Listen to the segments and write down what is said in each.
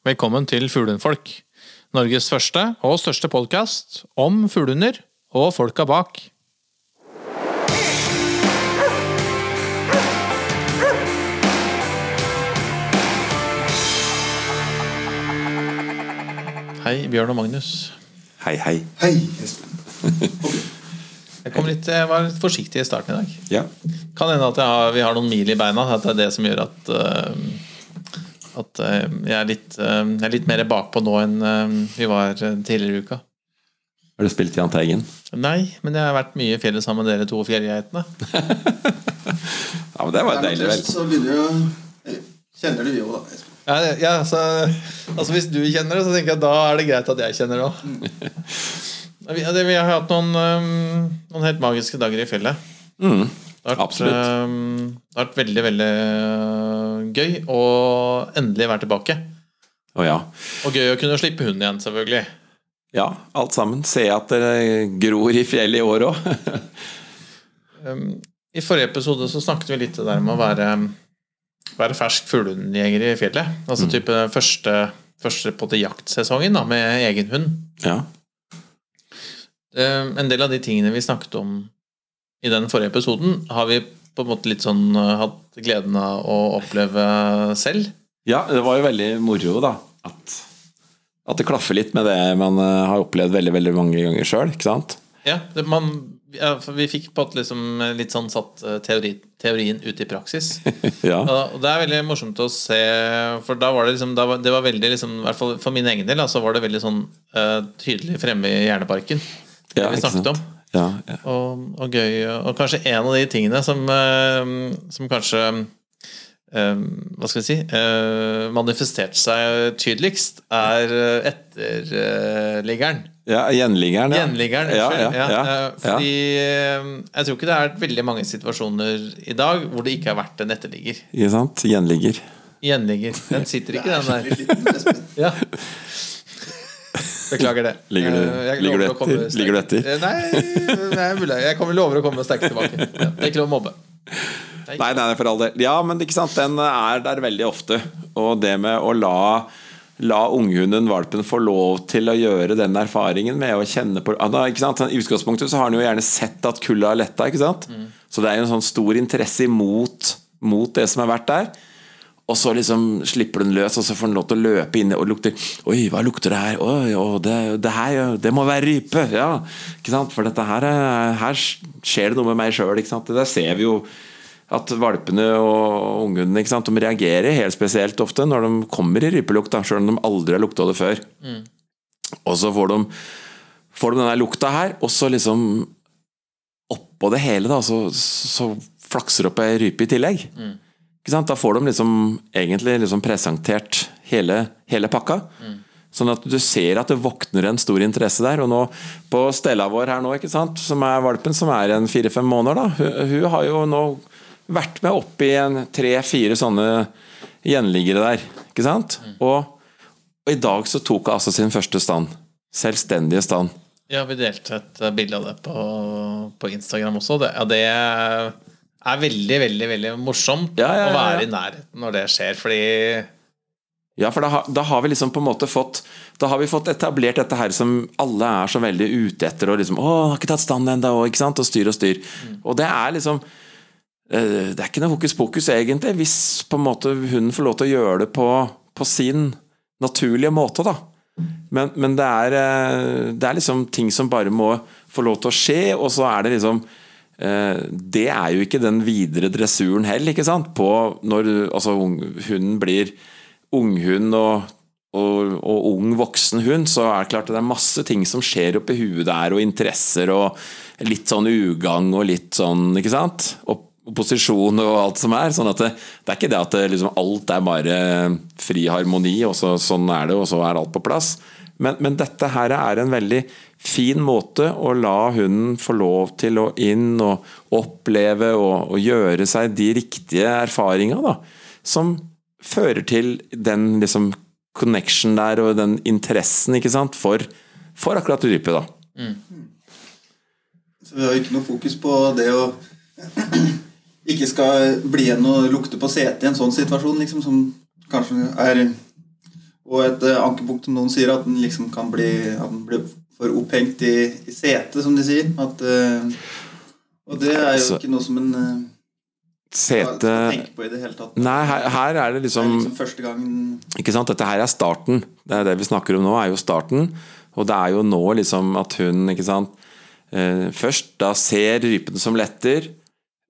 Velkommen til Fuglehundfolk. Norges første og største podkast om fuglehunder og folka bak. Hei, Bjørn og Magnus. Hei, hei. Hei. Jeg, kom litt, jeg var litt forsiktig i starten i dag. Ja. Kan hende at jeg har, vi har noen mil i beina. At det er det som gjør at uh, At uh, jeg, er litt, uh, jeg er litt mer bakpå nå enn vi var tidligere i uka. Har du spilt Jahn Teigen? Nei, men jeg har vært mye i fjellet sammen med dere to fjellgeitene. Ja, men det var deilig, vel. Så begynner du å Kjenner du jo, da, Ja, ja altså, altså Hvis du kjenner det, så tenker jeg da er det greit at jeg kjenner det òg. Vi, vi har hatt noen, noen helt magiske dager i fjellet. Mm. Det har vært, um, det har vært veldig, veldig uh, gøy å endelig være tilbake. Å ja. Og gøy å kunne slippe hunden igjen, selvfølgelig. Ja, alt sammen. Se at det gror i fjellet i år òg. Um, I forrige episode så snakket vi litt det der med å være, være fersk fuglehundjeger i fjellet. Altså Mm. type første, første på til jaktsesongen da, med egen hund. ja. Eh, En del av de tingene vi snakket om i den forrige episoden, har vi på en måte litt sånn eh, hatt gleden av å oppleve selv. ja, det var jo veldig moro, da. At, at det klaffer litt med det man eh, har opplevd veldig veldig mange ganger sjøl. Ikke sant? Ja, det, man, ja, Vi fikk på måte liksom litt sånn satt eh, teori, teorien ut i praksis. ja. Og det er veldig morsomt å se, for da var det liksom da var, Det var veldig liksom, i hvert fall for min egen del, så var det veldig sånn uh, tydelig fremme i hjerneparken. Det Ja, vi snakket om. Ja, ja. og, og gøy. Og kanskje en av de tingene som, eh, som kanskje eh, Hva skal vi si Manifestert manifesterte seg tydeligst, er eh, etterliggeren. ja gjenliggeren. Ja. Gjenliggeren. Ja, unnskyld. ja, ja, eh, ja. Fordi eh, jeg tror ikke det er veldig mange situasjoner i dag hvor det ikke har vært en etterligger. Ikke sant? Gjenligger. Gjenligger. Den sitter ikke, den der. Ja. Beklager det. Ligger du- Eh, ligger du etter? Ligger du etter? Eh, Nei, nei mulig. jeg kommer lover å komme sterkt tilbake. Ja, det er ikke lov å mobbe. Nei, nei, nei, for all del. Ja, men ikke sant, den er der veldig ofte. Og det med å la La unghunden, valpen, få lov til å gjøre den erfaringen med å kjenne på? I utgangspunktet så har han jo gjerne sett at kulda har letta, ikke sant? Så det er jo en sånn stor interesse imot mot det som har vært der. Og så liksom slipper den løs, og så får den lov til å løpe inn og lukte Oi, hva lukter det her? Oi, å, det, det her det må være rype! Ja, ikke sant? For dette her, er- her skjer det noe med meg sjøl. Det der ser vi jo at valpene og unghundene ikke sant? De reagerer helt spesielt ofte når de kommer i rypelukt, sjøl om de aldri har lukta det før. Og så får de, får de denne lukta her, og så liksom Oppå det hele, da, så, så flakser det opp ei rype i tillegg. Sant? Da får de liksom egentlig liksom presentert hele, hele pakka. Sånn at du ser at det våkner en stor interesse der. Og nå på Stella vår her nå, ikke sant? som er valpen, som er en fire-fem måneder, da. Hun, hun har jo nå vært med opp i tre-fire sånne gjenliggere der. Ikke sant? Og, og i dag så tok hun altså sin første stand. Selvstendige stand. Ja, vi delte et eh, bilde av det på, på Instagram også. Det, ja, det er veldig, veldig veldig morsomt Ja, ja, ja, å være i nærheten når det skjer, fordi Ja, for da, har- da har vi liksom på en måte fått Da har vi fått etablert dette her som alle er så veldig ute etter. Og liksom 'Å, har ikke tatt stand ennå', og, ikke sant? og styr og styr. Og det er liksom eh, Det er ikke noe hokus pokus, egentlig, hvis på en måte hun får lov til å gjøre det på, på sin naturlige måte, da. Men, men det, er, eh, det er liksom ting som bare må få lov til å skje, og så er det liksom Det er jo ikke den videre dressuren heller, ikke sant? På når altså, hunden blir unghund og, og, og ung voksen hund, så er det klart at det er masse ting som skjer oppi huet der, og interesser og litt sånn ugagn og litt sånn, ikke sant? Og posisjon og alt som er. Sånn at det, det er ikke det at det, liksom, alt er bare fri harmoni, og så, sånn er det, og så er alt på plass. Men, men dette her er en veldig fin måte å la hunden få lov til å inn og oppleve og, og gjøre seg de riktige erfaringene. Som fører til den liksom connection der og den interessen, ikke sant, for, for akkurat rype, da. Så vi har ikke noe fokus på det å ikke skal bli igjen og lukte på setet i en sånn situasjon, liksom, som kanskje er Og et eh, ankepunkt som noen sier, at den liksom kan bli, blir for opphengt i, i setet, som de sier. At, eh, og det er jo ikke noe som en eh, Sete. Nei, her, her er det Det er liksom liksom første gangen Ikke sant? Dette her er starten. Det er det vi snakker om nå, er jo starten. Og det er jo nå liksom at hun ikke sant, først da ser rypene som letter,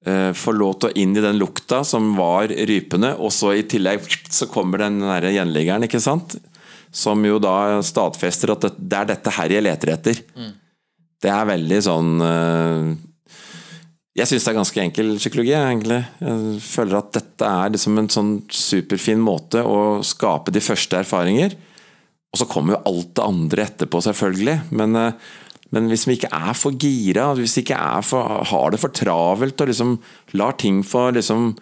får lov til å inn i den lukta som var rypende, og så i tillegg så kommer den der gjenliggeren, ikke sant? Som jo da stadfester at det, er dette her jeg leter etter. Det er veldig sånn eh, jeg syns det er ganske enkel psykologi, egentlig. Jeg føler at dette er liksom en sånn superfin måte å skape de første erfaringer. Og så kommer jo alt det andre etterpå, selvfølgelig. Men, eh, men hvis vi ikke er for gira, hvis vi ikke for, har det for travelt og liksom lar ting få, liksom,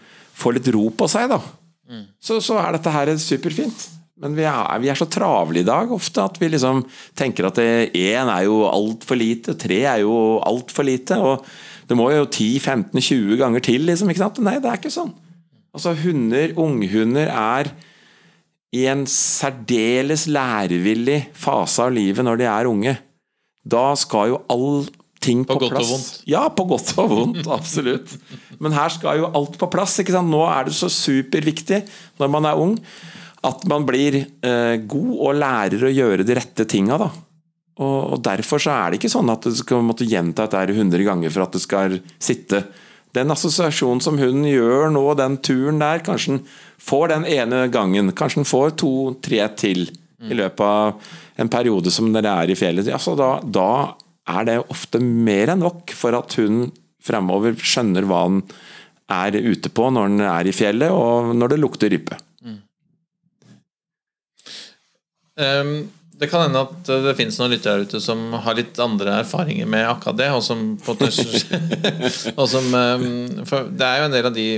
litt ro på seg, da, så, så er dette her superfint. Men vi er, vi er så travle i dag ofte at vi liksom tenker at én er jo altfor lite, tre er jo altfor lite. og det må jo 10-15-20 ganger til, liksom. ikke sant? Nei, det er ikke sånn. Altså, hunder, unghunder, er i en særdeles lærevillig fase av livet når de er unge. Da skal jo all ting på, På godt og vondt. Ja, på godt og vondt, absolutt. Men her skal jo alt på plass. ikke sant? Nå er det så superviktig når man er ung, at man blir eh, god og lærer å gjøre de rette tinga, da. Og, og Derfor så er det ikke sånn at du skal måtte gjenta dette her 100 ganger for at det skal sitte. Den assosiasjonen som hun gjør nå, den turen der, kanskje den får den ene gangen. Kanskje den får to-tre til i løpet av en periode som dere er i fjellet. Altså da, da er det ofte mer enn nok for at hun fremover skjønner hva han er ute på når han er i fjellet, og når det lukter rype. Ehm, det kan hende at det finnes noen lyttere der ute som har litt andre erfaringer med akkurat det. Og som, og som ehm, For det er jo en del av de,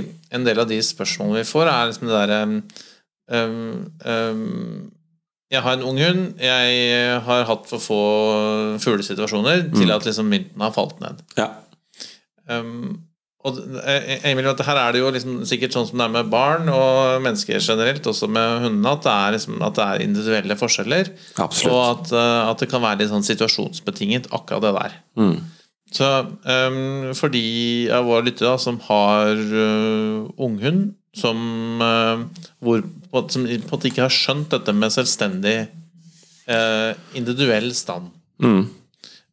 del av de spørsmålene vi får, er liksom det derre um, ehm, Jeg har en ung hund. Jeg har hatt for få fuglesituasjoner til at liksom mynten har falt ned. Ja. Um, og eh, Emil, at her er det jo liksom sikkert sånn som det er med barn og mennesker generelt, også med hundene, at det er, liksom, at det er individuelle forskjeller. Absolutt. Og at, eh, at det kan være litt sånn situasjonsbetinget, akkurat det der. Mm. Så um, for de av våre lyttere som har uh, unghund, som, uh, hvor, på, som på en måte ikke har skjønt dette med selvstendig eh, individuell stand Mm.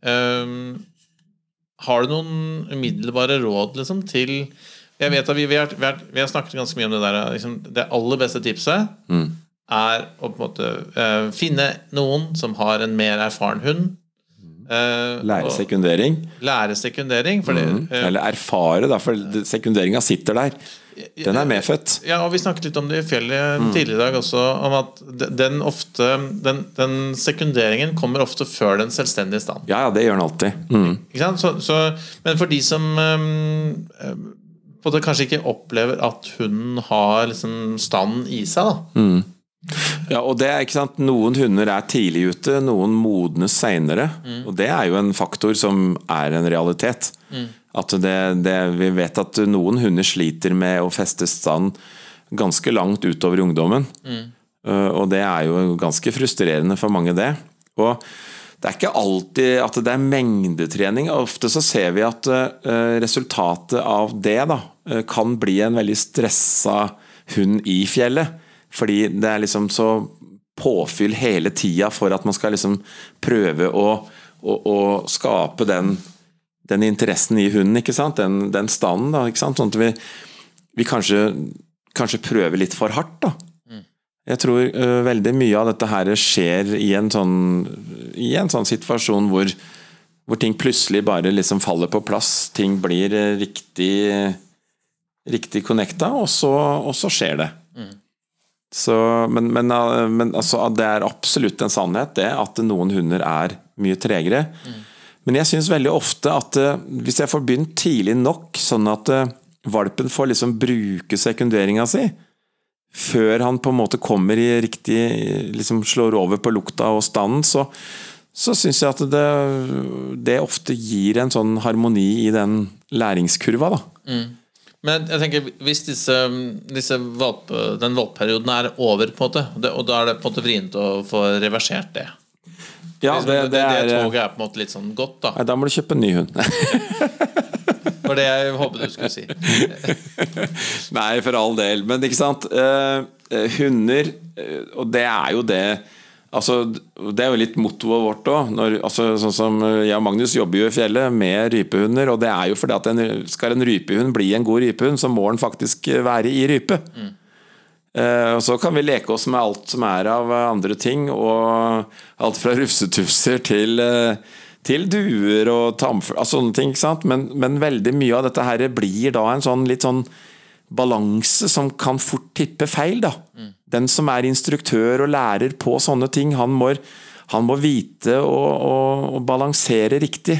um, Har du noen umiddelbare råd liksom, til Jeg vet at vi, vi, har, vi, har, vi har snakket ganske mye om det der liksom, Det aller beste tipset Mm. er å på en måte uh, finne noen som har en mer erfaren hund. Uh, Lære sekundering. Lære sekundering. For det, Mm. eh, Eller erfare, da, for sekunderinga sitter der. Den er medfødt. Ja, og vi snakket litt om det i fjellet Mm. tidligere i dag også, om at den ofte den, den sekunderingen kommer ofte før den selvstendige stand. Ja, ja, det gjør den alltid. Mm. Så, så, men for de som um, både kanskje ikke opplever at hunden har liksom stand i seg, da. Mm. Ja, og det er ikke sant Noen hunder er tidlig ute, noen modnes seinere. Og det er jo en faktor som er en realitet. At det, det, Vi vet at noen hunder sliter med å feste stand ganske langt utover ungdommen. Mm. Og det er jo ganske frustrerende for mange, det. Og det er ikke alltid at det er mengdetrening. Ofte så ser vi at uh, resultatet av det da, uh, kan bli en veldig stressa hund i fjellet. Fordi det er liksom så påfyll hele tida for at man skal liksom prøve å, å, å skape den, den interessen i hunden, ikke sant? Den, den standen, da. Ikke sant? Sånn at vi, vi kanskje, kanskje prøver litt for hardt, da. Jeg tror uh, veldig mye av dette her skjer i en sånn, i en sånn situasjon hvor, hvor ting plutselig bare liksom faller på plass. Ting blir øh, riktig, riktig connecta, og så, og så skjer det. Så, men, men, øh, men altså, det er absolutt en sannhet, det, at noen hunder er mye tregere. Men jeg syns veldig ofte at øh, hvis jeg får begynt tidlig nok, sånn at øh, valpen får liksom bruke sekunderinga si, før han på en måte kommer i riktig liksom slår over på lukta og standen, så, så syns jeg at det, det ofte gir en sånn harmoni i den læringskurva, da. Men jeg tenker, hvis disse, disse valp, den valpeperioden er over, på en måte, og da er det på en måte vrient å få reversert det Ja, det, det, det er det toget er på en måte litt sånn godt, da. Nei, da må du kjøpe en ny hund. For det jeg håpet du skulle si. Nei, for all del. Men ikke sant. Eh, eh, hunder, eh, og det er jo det Altså, Det er jo litt mottoet vårt òg. Altså, sånn som eh, jeg og Magnus jobber jo i fjellet med rypehunder. Og det er jo fordi at en, skal en rypehund bli en god rypehund, så må den faktisk være i rype. Eh, og Så kan vi leke oss med alt som er av andre ting. Og alt fra rufsetufser til, eh, til duer og tamfugl altså sånne ting. Men, men veldig mye av dette her blir da en sånn litt sånn balanse som kan fort tippe feil. da. Den som er instruktør og lærer på sånne ting, han må, han må vite å balansere riktig.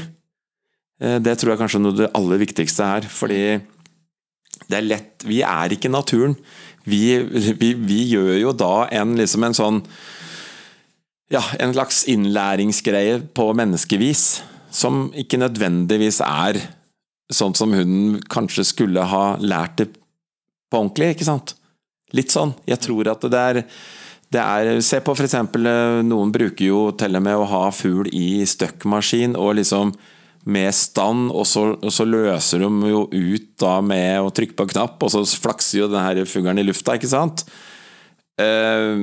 Eh, Det tror jeg kanskje er noe av det aller viktigste her. Fordi det er lett Vi er ikke naturen. Vi, vi, vi gjør jo da en, liksom en sånn Ja, en slags innlæringsgreie på menneskevis. Som ikke nødvendigvis er sånn som hunden kanskje skulle ha lært det på ordentlig, ikke sant? Litt sånn. Jeg tror at det er, det er Se på for eksempel Noen bruker jo til og med å ha fugl i støkkmaskin og liksom med stand, og så, og så løser de jo ut da med å trykke på en knapp, og så flakser jo den her fuglen i lufta, ikke sant? Eh,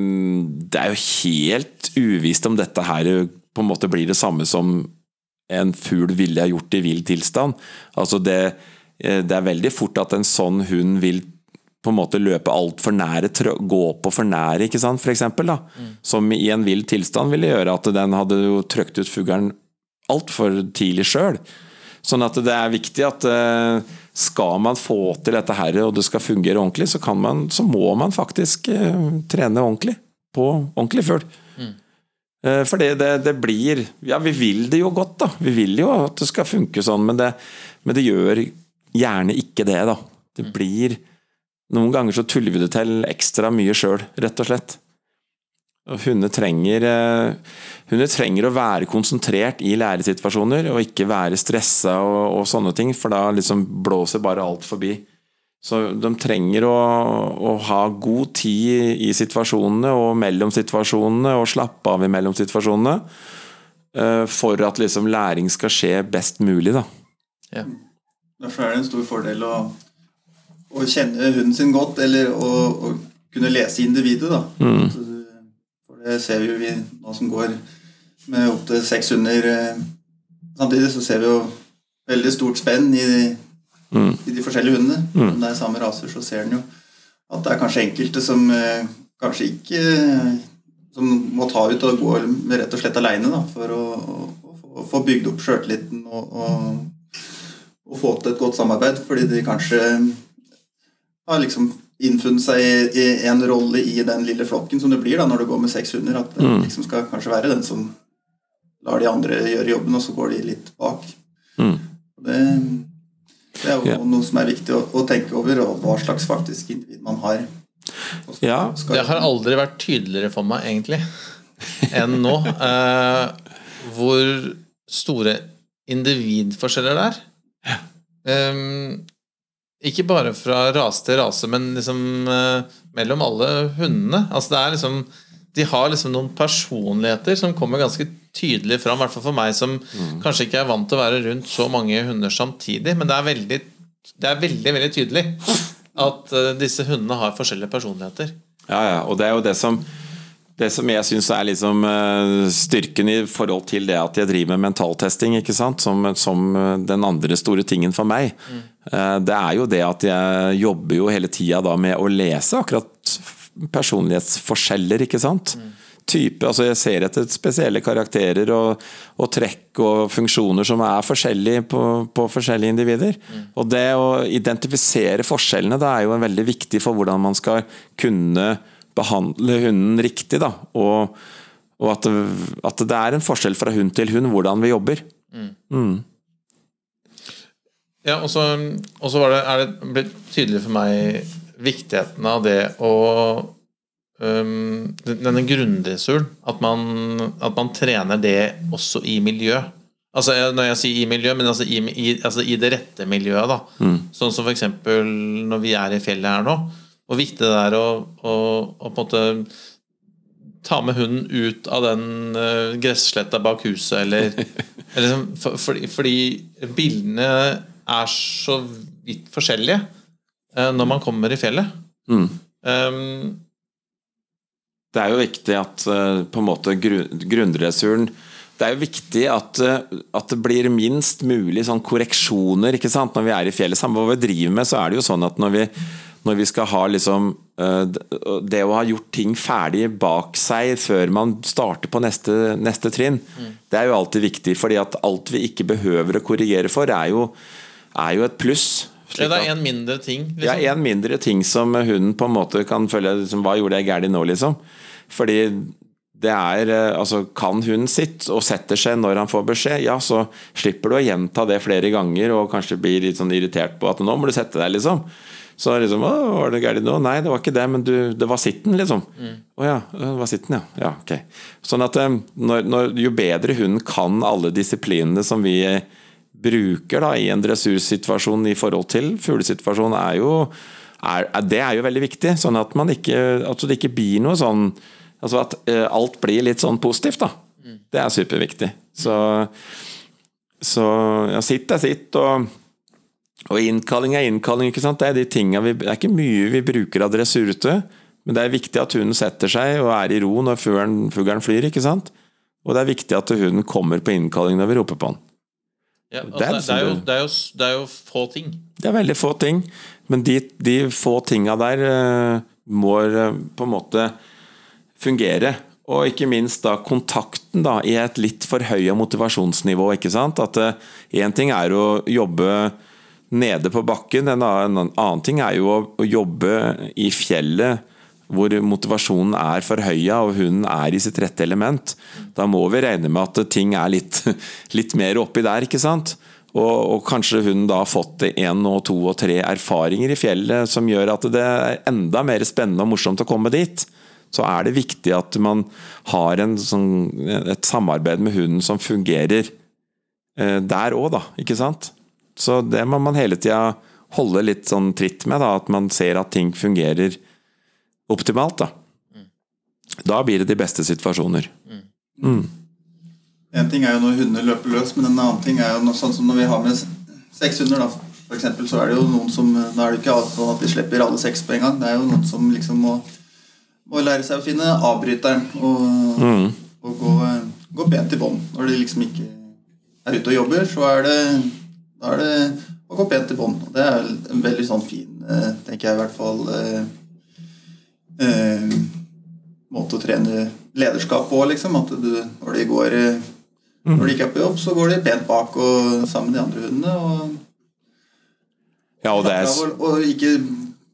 Det er jo helt uvisst om dette her på en måte blir det samme som en fugl ville ha gjort i vill tilstand. Altså det, eh, det er veldig fort at en sånn hund vil på en måte løpe altfor nære, gå på for nære, ikke sant, for eksempel, da. Som i en vill tilstand ville gjøre at den hadde jo trøkt ut fuglen altfor tidlig sjøl. Sånn at det er viktig at eh, skal man få til dette her, og det skal fungere ordentlig, så, kan man, så må man faktisk eh, trene ordentlig på ordentlig fugl. Mm. For det, det, det blir Ja, vi vil det jo godt, da. Vi vil jo at det skal funke sånn, men det, men det gjør gjerne ikke det, da. Det blir Noen ganger så tuller vi det til ekstra mye sjøl, rett og slett. Hunder trenger eh, Hunder trenger å være konsentrert i læresituasjoner, og ikke være stressa og, og sånne ting, for da liksom blåser bare alt forbi. Så de trenger å, å ha god tid i situasjonene og mellom situasjonene, og slappe av mellom situasjonene, eh, for at liksom læring skal skje best mulig, da. Ja. Derfor er det en stor fordel å, å kjenne hunden sin godt, eller å, å kunne lese individet. da. Mm. Det ser vi jo vi nå som går med opptil seks hunder eh, samtidig, så ser vi jo veldig stort spenn i Mm. i de forskjellige hundene. Mm. Om det er samme raser, så ser en jo at det er kanskje enkelte som eh, kanskje ikke eh, Som må ta ut og gå rett og slett aleine for å, å, å få bygd opp sjøltilliten og, og, og få til et godt samarbeid, fordi de kanskje har liksom innfunnet seg i, i en rolle i den lille flokken som det blir da når du går med seks hunder. At det Mm. liksom skal kanskje være den som lar de andre gjøre jobben, og så går de litt bak. Mm. Det, det er jo yeah. noe som er viktig å, å tenke over, og hva slags faktisk individ man har. Ja, skal- Det har aldri vært tydeligere for meg, egentlig, enn nå. Eh, hvor store individforskjeller det er. Ehm, ikke bare fra rase til rase, men liksom eh, mellom alle hundene. Altså det er liksom De har liksom noen personligheter som kommer ganske tydelig fram, i hvert fall for meg som kanskje ikke er vant til å være rundt så mange hunder samtidig. Men det er veldig, det er veldig, veldig tydelig at eh, disse hundene har forskjellige personligheter. Ja, ja, og det er jo det som det som jeg syns er liksom eh, styrken i forhold til det at jeg driver med mentaltesting, ikke sant? Som, som eh, den andre store tingen for meg, eh, det er jo det at jeg jobber jo hele tida med å lese akkurat personlighetsforskjeller, ikke sant? Type, altså Jeg ser etter spesielle karakterer og, og trekk og funksjoner som er forskjellige på, på forskjellige individer. Og det å identifisere forskjellene det er jo veldig viktig for hvordan man skal kunne behandle hunden riktig. da, Og, og at, det, at det er en forskjell fra hund til hund hvordan vi jobber. Mm. Ja, og så, er det blitt tydelig for meg viktigheten av det å um, Denne grunddressuren. At, man- at man trener det også i miljø. Altså Når jeg sier i miljø, men altså i, i, altså i det rette miljøet. da Sånn som f.eks. når vi er i fjellet her nå. Hvor viktig det er å, å, å på en måte ta med hunden ut av den uh, gressletta bak huset, eller, eller for, for, fordi, fordi bildene er så vidt forskjellige uh, når man kommer i fjellet. Mm. Um, Det er jo viktig at uh, på en måte grunnresuren Det er jo viktig at, eh, at det blir minst mulig sånn korreksjoner ikke sant? når vi er i fjellet. Samme hva vi driver med, så er det jo sånn at når vi, når vi skal ha liksom Det å ha gjort ting ferdig bak seg før man starter på neste, neste trinn, det er jo alltid viktig. fordi at alt vi ikke behøver å korrigere for, er jo, er jo et pluss. ja, det er en mindre ting. Liksom. Ja, en mindre ting som hunden på en måte kan føle liksom, Hva gjorde jeg galt nå, liksom? Fordi det er eh, Altså, kan hunden sitt og setter seg når han får beskjed, ja, så slipper du å gjenta det flere ganger og kanskje blir litt sånn irritert på at nå må du sette deg, liksom. Så liksom Å, var det galt nå? Nei, det var ikke det, men du, det var sitten, liksom. Å ja, det var sitten, ja. Ja, ok. Sånn at eh, når, når, jo bedre hunden kan alle disiplinene som vi eh, bruker da i en dressursituasjon i forhold til fuglesituasjonen, er jo er, det er jo veldig viktig. Sånn at ikke, at det ikke blir noe sånn Altså at eh, alt blir litt sånn positivt, da. Det er superviktig. Så, så ja, sitt er sitt, og, og innkalling er innkalling. ikke sant? Det er, de vi, det er ikke mye vi bruker av dressur ute, men det er viktig at hunden setter seg og er i ro når fuglen flyr. ikke sant? Og det er viktig at hunden kommer på innkalling når vi roper på den. Ja, altså, Det er jo, det. er jo, det er jo få ting. Det er veldig få ting, men de, de få tinga der uh, må uh, på en måte fungere. Og ikke minst da kontakten da, i et litt forhøya motivasjonsnivå. ikke sant? At Én ting er å jobbe nede på bakken, en annen, en annen ting er jo å, å jobbe i fjellet hvor motivasjonen er forhøya og hunden er i sitt rette element. Da må vi regne med at ting er litt, litt mer oppi der, ikke sant? Og, og kanskje hunden da har fått én og to og tre erfaringer i fjellet som gjør at det er enda mer spennende og morsomt å komme dit. Så er det viktig at man har en sånn, et samarbeid med hunden som fungerer eh, der òg, da. Ikke sant? Så det må man hele tida holde litt sånn tritt med, da, at man ser at ting fungerer optimalt. Da, da blir det de beste situasjoner. En ting er jo når hundene løper løs, men en annen ting er jo noe sånn som når vi har med seks hunder, da. For eksempel, så er det jo noen som Da er det ikke sånn at vi slipper alle seks på en gang. Det er jo noen som liksom må, må lære seg å finne avbryteren og, og gå, gå pent i bånd. Når de liksom ikke er ute og jobber, så er det da er det å gå pent i bånd. Det er en veldig sånn fin, eh, tenker jeg i hvert fall eh, måte å trene lederskap på, liksom. At du, når de går eh, Når de ikke er på jobb, så går de pent bak og sammen med de andre hundene. Og, Ja, og det er og, og ikke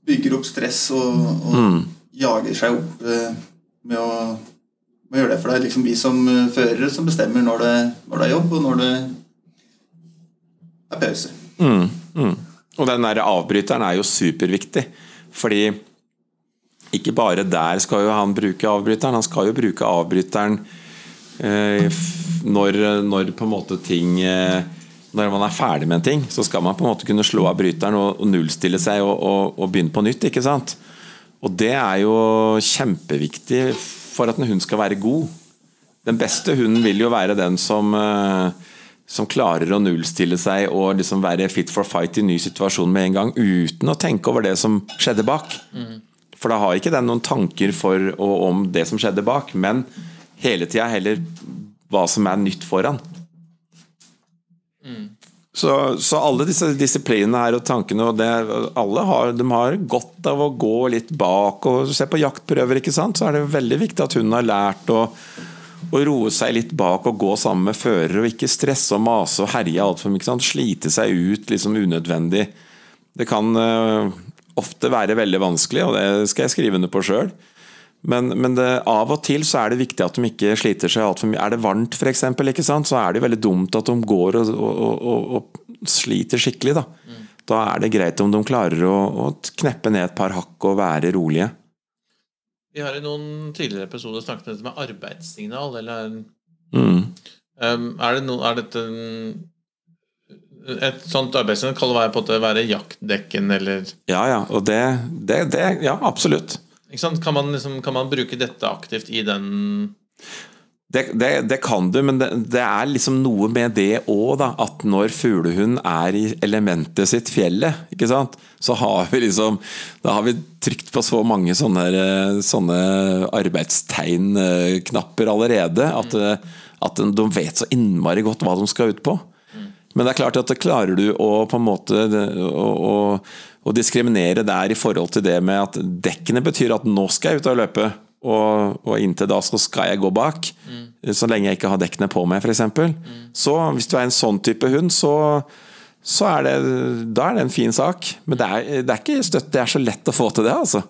bygger opp stress og, og jager seg opp eh, med å, med å gjøre det. For det er liksom vi som eh, førere som bestemmer når det, når det er jobb, og når det er pause. Mm, mm. Og den der avbryteren er jo superviktig, fordi ikke bare der skal jo han bruke avbryteren, han skal jo bruke avbryteren eh, når, når på en måte ting eh, Når man er ferdig med en ting, så skal man på en måte kunne slå av bryteren og, og nullstille seg og, og, og begynne på nytt, ikke sant? Og det er jo kjempeviktig for at en hund skal være god. Den beste hunden vil jo være den som eh, som klarer å nullstille seg og liksom være fit for fight i ny situasjon med en gang, uten å tenke over det som skjedde bak. For da har ikke den noen tanker for og om det som skjedde bak, men hele tida heller hva som er nytt foran. Så, så alle disse disiplinene her og tankene og det, alle har, de har godt av å gå litt bak og se på jaktprøver, ikke sant? så er det veldig viktig at hun har lært å å roe seg litt bak og gå sammen med fører, og ikke stresse og mase og herje altfor mye. Slite seg ut liksom unødvendig. Det kan eh, ofte være veldig vanskelig, og det skal jeg skrive under på sjøl. Men, men det, av og til så er det viktig at de ikke sliter seg altfor mye. Er det varmt, f.eks., så er det veldig dumt at de går og, og, og, og sliter skikkelig. Da. da er det greit om de klarer å, å kneppe ned et par hakk og være rolige. Vi har i noen tidligere episoder snakket om dette med arbeidssignal, eller Mm. Um, er, det no, er dette mm, Et sånt arbeidssted kan være på måte være jaktdekken eller Ja, ja. Og det, det, det Ja, absolutt. Kan, man liksom, kan man bruke dette aktivt i den Det, det, det kan du, men det, det er liksom noe med det òg, da. At når fuglehund er i elementet sitt, fjellet, ikke sant, så har vi liksom Da har vi trykt på så mange sånne, sånne arbeidstegnknapper allerede at, at de vet så innmari godt hva de skal ut på. Men det er klart at det klarer du å på en måte å, å, å diskriminere der i forhold til det med at dekkene betyr at nå skal jeg ut og løpe. Og, og, inntil da så skal jeg gå bak, mm. så lenge jeg ikke har dekkene på meg, f.eks. Mm. Så hvis du er en sånn type hund, så, så er det, da er det en fin sak. Men det er, det er ikke støtt, det er så lett å få til det, altså.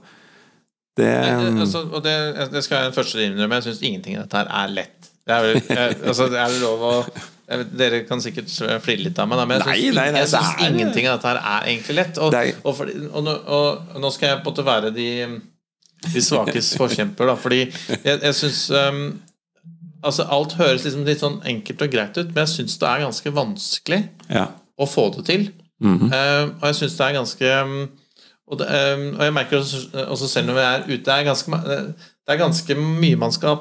Det, altså, og det, det skal jeg først innrømme, jeg syns ingenting av dette her er lett. Det er, vel, altså, det er lov å vet, Dere kan sikkert flire litt av meg, men jeg syns ingenting av dette her er egentlig lett. Og, og, for, og, og, nå skal jeg på en måte være de, de svakes forkjemper, da, fordi jeg, jeg syns um, Altså, alt høres liksom litt sånn enkelt og greit ut, men jeg syns det er ganske vanskelig ja. å få det til. Mm -hmm. uh, og jeg syns det er ganske um, og, det, um, og, jeg merker også, også, selv når vi er ute, det er ganske, det er ganske mye man skal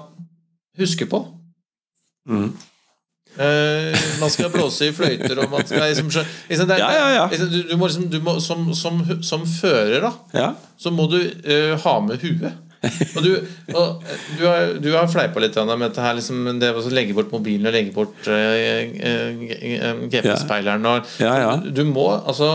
huske på. Mm. Uh, man skal blåse i fløyter, og man skal liksom, liksom det, ja, ja, ja. Liksom, du, du, må liksom du må, som, som, som, fører, da, så må du uh, ha med huet. og du, og du har, du har fleipa litt med dette her liksom, det å legge bort mobilen og legge bort uh, GPS-speileren. Du må altså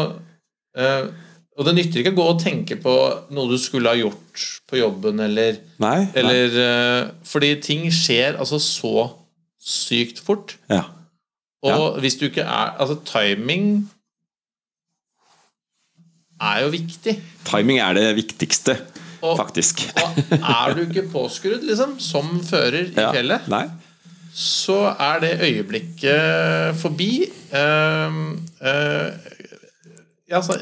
Og det nytter ikke å gå og tenke på noe du skulle ha gjort på jobben, eller, nei, nei. eller Fordi ting skjer altså så sykt fort. Ja. Og ja. hvis du ikke er Altså, timing er jo viktig. Timing er det viktigste, og, faktisk. og er du ikke påskrudd, liksom, som fører i ja. fjellet, Nei. så er det øyeblikket forbi. Uh, uh, ja, altså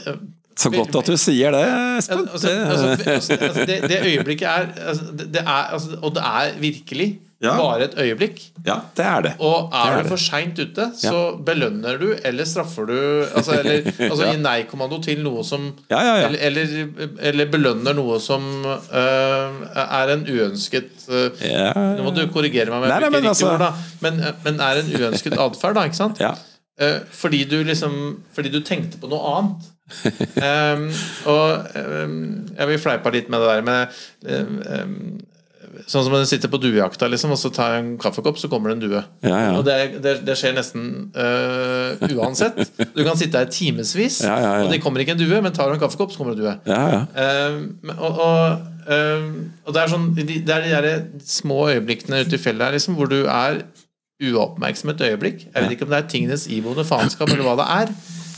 så godt at du sier det, Espen. Altså, altså, altså, altså, det, det, øyeblikket er, altså, det er Og det er virkelig ja. bare et øyeblikk. Ja, det er det. Og er det du for seint ute, så ja. belønner du eller straffer du Altså, eller, altså gi nei-kommando til noe som eller, eller, eller, belønner noe som uh, er en uønsket uh, Nå må du korrigere meg, nei, nei, men, altså, ord, men, men, er en uønsket atferd, da, ikke sant? Uh, fordi du liksom Fordi du tenkte på noe annet. um, og um, jeg vil fleipe litt med det der men um, Sånn som når du sitter på duejakta, liksom, og så tar jeg en kaffekopp, så kommer det en due. Ja, ja. Og det, det, det, skjer nesten uh, uansett. Du kan sitte her timevis, ja, og det kommer ikke en due, men tar du en kaffekopp, så kommer det en due. Uh, og, og, uh, og, det er sånn Det er de der små øyeblikkene ute i fjellet her, liksom, hvor du er uoppmerksom et øyeblikk. Jeg vet ikke om det er tingenes iboende faenskap, eller hva det er.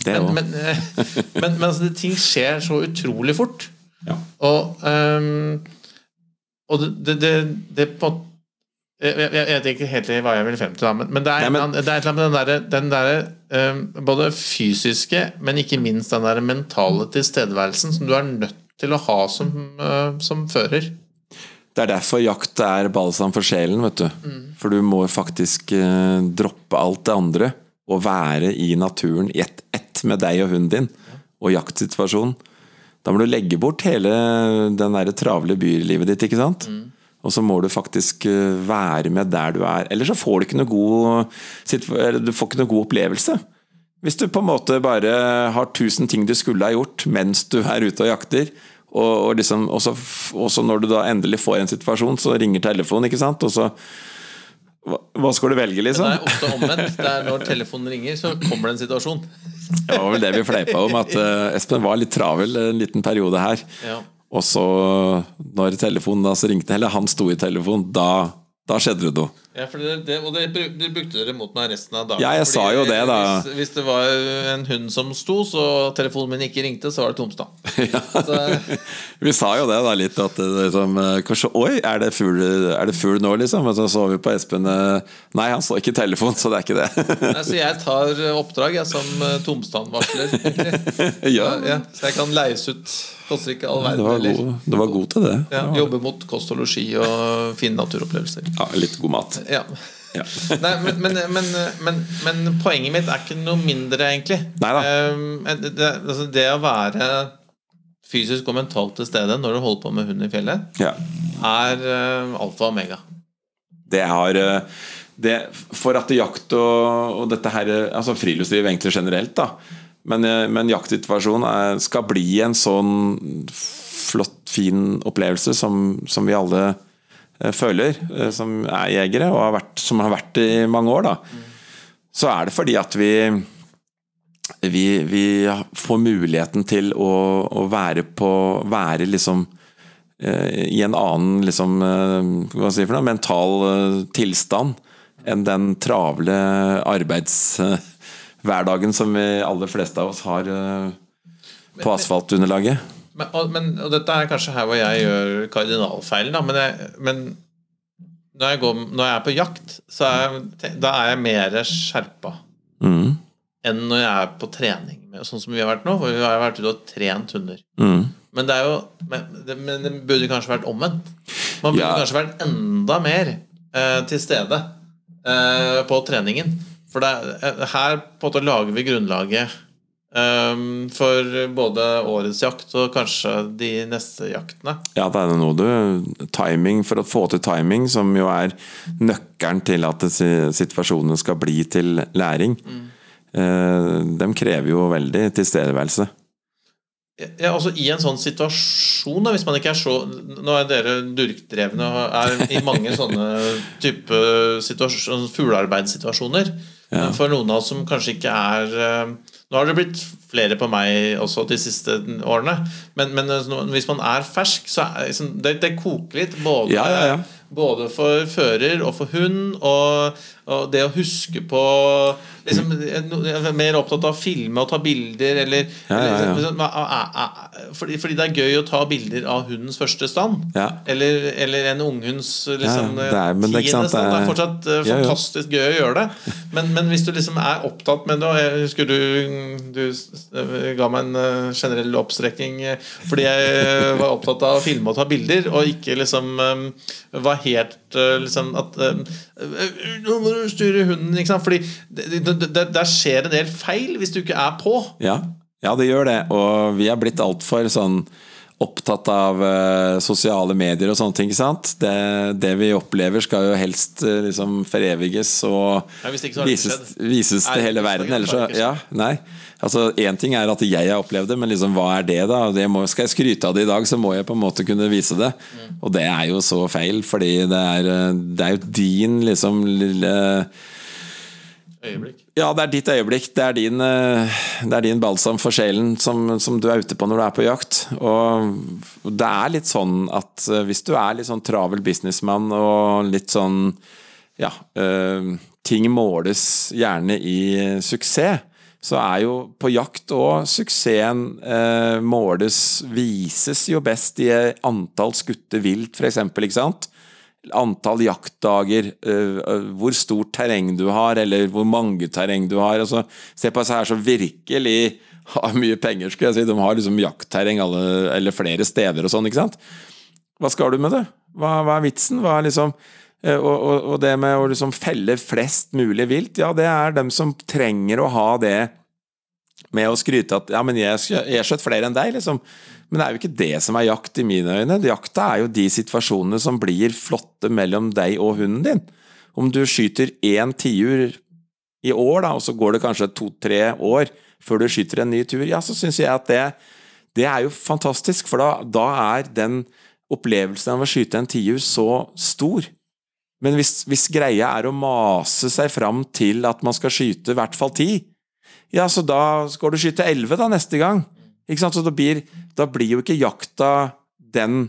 Det men, men, men, men altså, ting skjer så utrolig fort. Og um, og det, det, det på jeg, jeg, jeg, vet ikke helt hva jeg vil frem til, men, men, det, er, Nei, men, det er et eller annet med den derre der, um, Både fysiske, men ikke minst den der mentale tilstedeværelsen som du er nødt til å ha som, uh, som fører. Det er derfor jakt er balsam for sjelen, vet du. Mm. For du må faktisk uh, droppe alt det andre og være i naturen i ett ett med deg og hunden din og jaktsituasjonen. Da må du legge bort hele den der travle bylivet ditt, ikke sant? Mm. Og så må du faktisk eh, være med der du er. Ellers så får du ikke noe god, du får ikke noe god opplevelse. Hvis du på en måte bare har tusen ting du skulle ha gjort mens du er ute og jakter, og, og liksom, også, når du da endelig får en situasjon, så ringer telefonen, ikke sant? Og så hva skal du velge, liksom? Det er ofte omvendt. Det er når telefonen ringer, så kommer det en situasjon. Det var vel det vi fleipa om, at uh, Espen var litt travel en liten periode her. Ja. Og så, når telefonen da så ringte, eller han sto i telefonen, da da skjedde det noe. Ja, det, det, og det, det, brukte dere mot meg resten av dagen. Ja, jeg sa jo det da hvis, hvis, det var en hund som sto, så telefonen min ikke ringte, så var det tomstad. ja. vi sa jo det da litt, at liksom, kanskje Oi, er det fugl, nå, liksom? Men så så vi på Espen eh, Nei, han så ikke telefon, så det er ikke det. nei, så jeg tar oppdrag jeg, som Tomstad-varsler ja. ja. Så jeg kan leies ut Koster ikke all verden. heller. du var god til det. Ja, jobbe mot kost og losji og fine naturopplevelser. Ja, litt god mat. Ja. Ja. Nei, men, men, men, men, men poenget mitt er ikke noe mindre, egentlig. Um, det, det, altså det å være fysisk og mentalt til stede når du holder på med hund i fjellet, Ja. er uh, alfa og omega. Det har eh, det, For at jakt og, og dette her Altså friluftsliv egentlig generelt, da. Men, eh, men jaktsituasjonen skal bli en sånn flott, fin opplevelse som, som vi alle eh, føler, eh, som er jegere, og har vært, som har vært i mange år, da. Så er det fordi at vi vi, vi får muligheten til å, å være på Være liksom i en annen liksom, si noe, mental tilstand enn den travle arbeidshverdagen som vi aller fleste av oss har eh, på asfaltunderlaget. Men, og, men, og dette er kanskje her hvor jeg gjør kardinalfeilen, da, men, jeg, men når, jeg går, når jeg er på jakt, så er jeg, da er jeg mer skjerpa Mm. enn når jeg er på trening. Sånn som vi har vært nå, hvor vi har vært ute og trent hunder. Mm. Men det er jo Men det, men det burde kanskje vært omvendt. Man burde Ja. kanskje vært enda mer eh, til stede eh, på treningen. For det, eh, her på en måte lager vi grunnlaget um, for både årets jakt og kanskje de neste jaktene. Ja, det er noe du Timing, for å få til timing, som jo er nøkkelen til at situasjonene skal bli til læring, eh, de krever jo veldig tilstedeværelse. Ja, altså I en sånn situasjon, da, hvis man ikke er så Nå er dere durkdrevne og er i mange sånne type situasjon- fuglearbeidssituasjoner. Men for noen av oss som kanskje ikke er eh, Nå har det blitt flere på meg også de siste årene, men, men hvis man er fersk, så er liksom, det, det koker litt. Både, Ja, ja, ja. både for fører og for hund, og, og det å huske på liksom, Jeg er mer opptatt av å filme og ta bilder, eller, Ja, ja, ja. liksom, fordi, fordi det er gøy å ta bilder av hundens første stand. Eller, eller en unghunds liksom, Ja, det er- det tiende stand. Det det er fortsatt eh, ja. fantastisk gøy å gjøre det. Men, men hvis du liksom er opptatt med det og Jeg husker du, du ga meg en eh, generell oppstrekking eh, fordi jeg eh, var opptatt av å filme og ta bilder, og ikke liksom eh, var helt eh, liksom at eh, eh, Nå må du styre hunden, ikke sant? Fordi der skjer en del feil hvis du ikke er på. Ja, ja det gjør det. Og vi er blitt altfor sånn opptatt av eh, sosiale medier og sånne ting. sant? Det, det vi opplever, skal jo helst eh, liksom foreviges og Ja, vises, vises til hele verden. Ellers så Ja, nei. Altså, Én ting er at jeg har opplevd det, men liksom, hva er det, da? Det må, skal jeg skryte av det i dag, så må jeg på en måte kunne vise det. Mm. Og det er jo så feil, fordi det er, eh, det er jo din liksom lille Øyeblikk. ja, det er ditt øyeblikk. Det er din, eh, det er din balsam for sjelen som, som du er ute på når du er på jakt. Og det er litt sånn at eh, hvis du er litt sånn travel businessmann og litt sånn Ja, eh, ting måles gjerne i suksess. Så er jo på jakt òg suksessen måles Vises jo best i antall skutte vilt, f.eks., ikke sant? Antall jaktdager, øh, hvor stort terreng du har, eller hvor mange terreng du har. Altså, se på disse her som virkelig har mye penger, skulle jeg si. De har liksom jaktterreng alle, eller flere steder og sånn, ikke sant. Hva skal du med det? Hva, hva er vitsen? Hva er liksom eh, og, og, og det med å liksom felle flest mulig vilt, ja, det er dem som trenger å ha det med å skryte at ja, men jeg jeg skjøt flere enn deg, liksom. Men det er jo ikke det som er jakt i mine øyne. Jakta er jo de situasjonene som blir flotte mellom deg og hunden din. Om du skyter én tiur i år, da, og så går det kanskje to-tre år før du skyter en ny tur, ja, så syns jeg at det, det er jo fantastisk, for da, da er den opplevelsen av å skyte en tiur så stor. Men hvis, hvis greia er å mase seg fram til at man skal skyte i hvert fall ti, ja, så da skal du skyte elleve da neste gang. Ikke sant? Så da blir, da blir jo ikke jakta den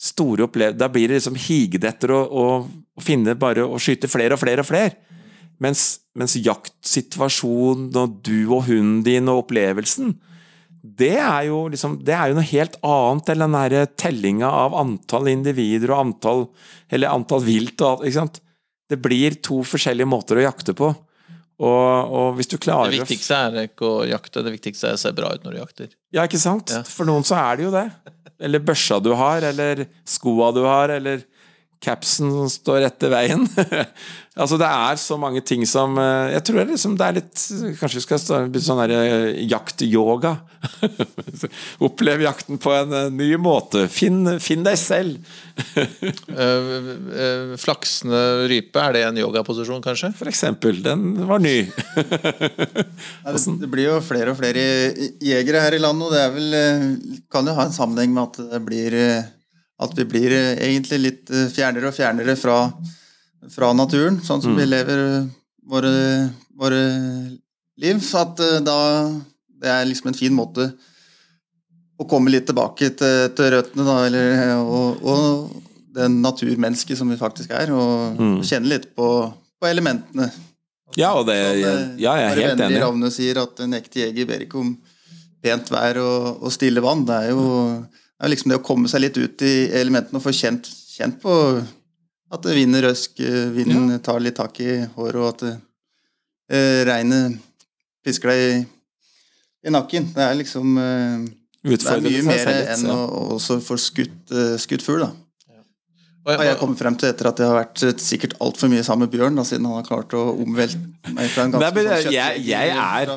store opplevelsen Da blir det liksom higet etter å, å, å finne bare å skyte flere og flere og flere. Mens, mens jaktsituasjonen og du og hunden din og opplevelsen, det er jo liksom Det er jo noe helt annet enn den derre tellinga av antall individer og antall Eller antall vilt og alt, ikke sant. Det blir to forskjellige måter å jakte på. Og, og hvis du klarer Det viktigste er ikke å jakte, det viktigste er å se bra ut når du jakter. Ja, ikke sant? Ja. For noen så er det jo det. Eller børsa du har, eller skoa du har, eller capsen står etter veien. altså Det er så mange ting som eh, Jeg tror det er, liksom, det er litt Kanskje vi skal begynne sånn der eh, jaktyoga? Opplev jakten på en eh, ny måte. Finn, finn deg selv. flaksende rype, er det en yogaposisjon, kanskje? For eksempel. Den var ny. Det, det, blir jo flere og flere jegere her i landet, og det er vel, kan jo ha en sammenheng med at det blir at vi blir egentlig litt fjernere og fjernere fra, fra naturen, sånn som mm. vi lever våre, våre liv. Så at da det er liksom en fin måte å komme litt tilbake til, til røttene, da, eller, og, og, den naturmennesket som vi faktisk er, og mm. kjenne litt på, på elementene. Ja, og det, ja, jeg er helt enig. Ravne sier at en ekte jeger ber ikke om pent vær og, og, stille vann. Det er jo det er liksom det å komme seg litt ut i elementene og få kjent, kjent på at vinden røsk, vinden ja. tar litt tak i håret, og at eh, regnet pisker deg i, i, nakken. Det er liksom eh, det er mye mer enn å også få skutt, uh, skutt fugl, da. Og jeg, jeg kommet frem til etter at jeg har vært eh, sikkert altfor mye sammen med Bjørn, da, siden han har klart å omvelte meg fra en ganske Nei, sånn jeg, jeg, er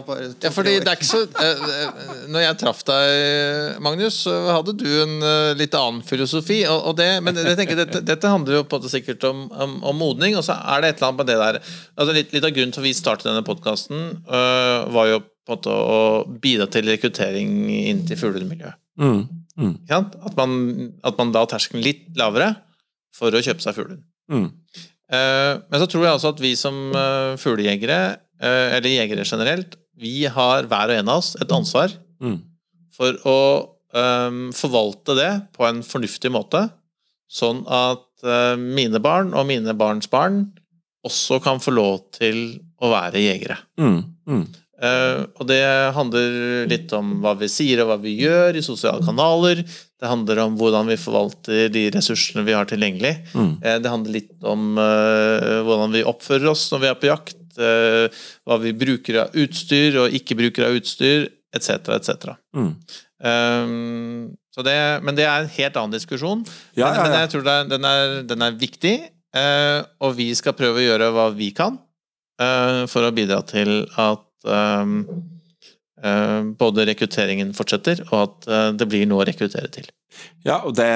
ja, fordi det er ikke så uh, Når jeg traff deg, Magnus, så hadde du en uh, litt annen filosofi. Og, og det, men jeg tenker, dette, dette, handler jo på en måte sikkert om, om, om, modning, og så er det et eller annet med det der altså litt, litt av grunnen til at vi startet denne podkasten, uh, var jo på en måte å bidra til rekruttering inn til fuglemiljøet. Mm. Mm. At, man, at man da har terskelen litt lavere for å kjøpe seg fuglen. Mm. Uh, men så tror jeg altså at vi som uh, fuglejegere, uh, eller jegere generelt, vi har hver og en av oss et ansvar mm. for å um, forvalte det på en fornuftig måte, sånn at mine barn og mine barns barn også kan få lov til å være jegere. Mm. mm. Uh, og det handler litt om hva vi sier og hva vi gjør i sosiale kanaler. Det handler om hvordan vi forvalter de ressursene vi har tilgjengelig. Mm. Uh, det handler litt om uh, hvordan vi oppfører oss når vi er på jakt. hva vi bruker av utstyr og ikke bruker av utstyr, etc., etc. Mm. Det, men det er en helt annen diskusjon. Ja, men, ja, ja. men, jeg tror er, den, er, den, er, viktig, og vi skal prøve å gjøre hva vi kan for å bidra til at um, uh, både rekrutteringen fortsetter, og at uh, det blir noe å rekruttere til. Ja, og det,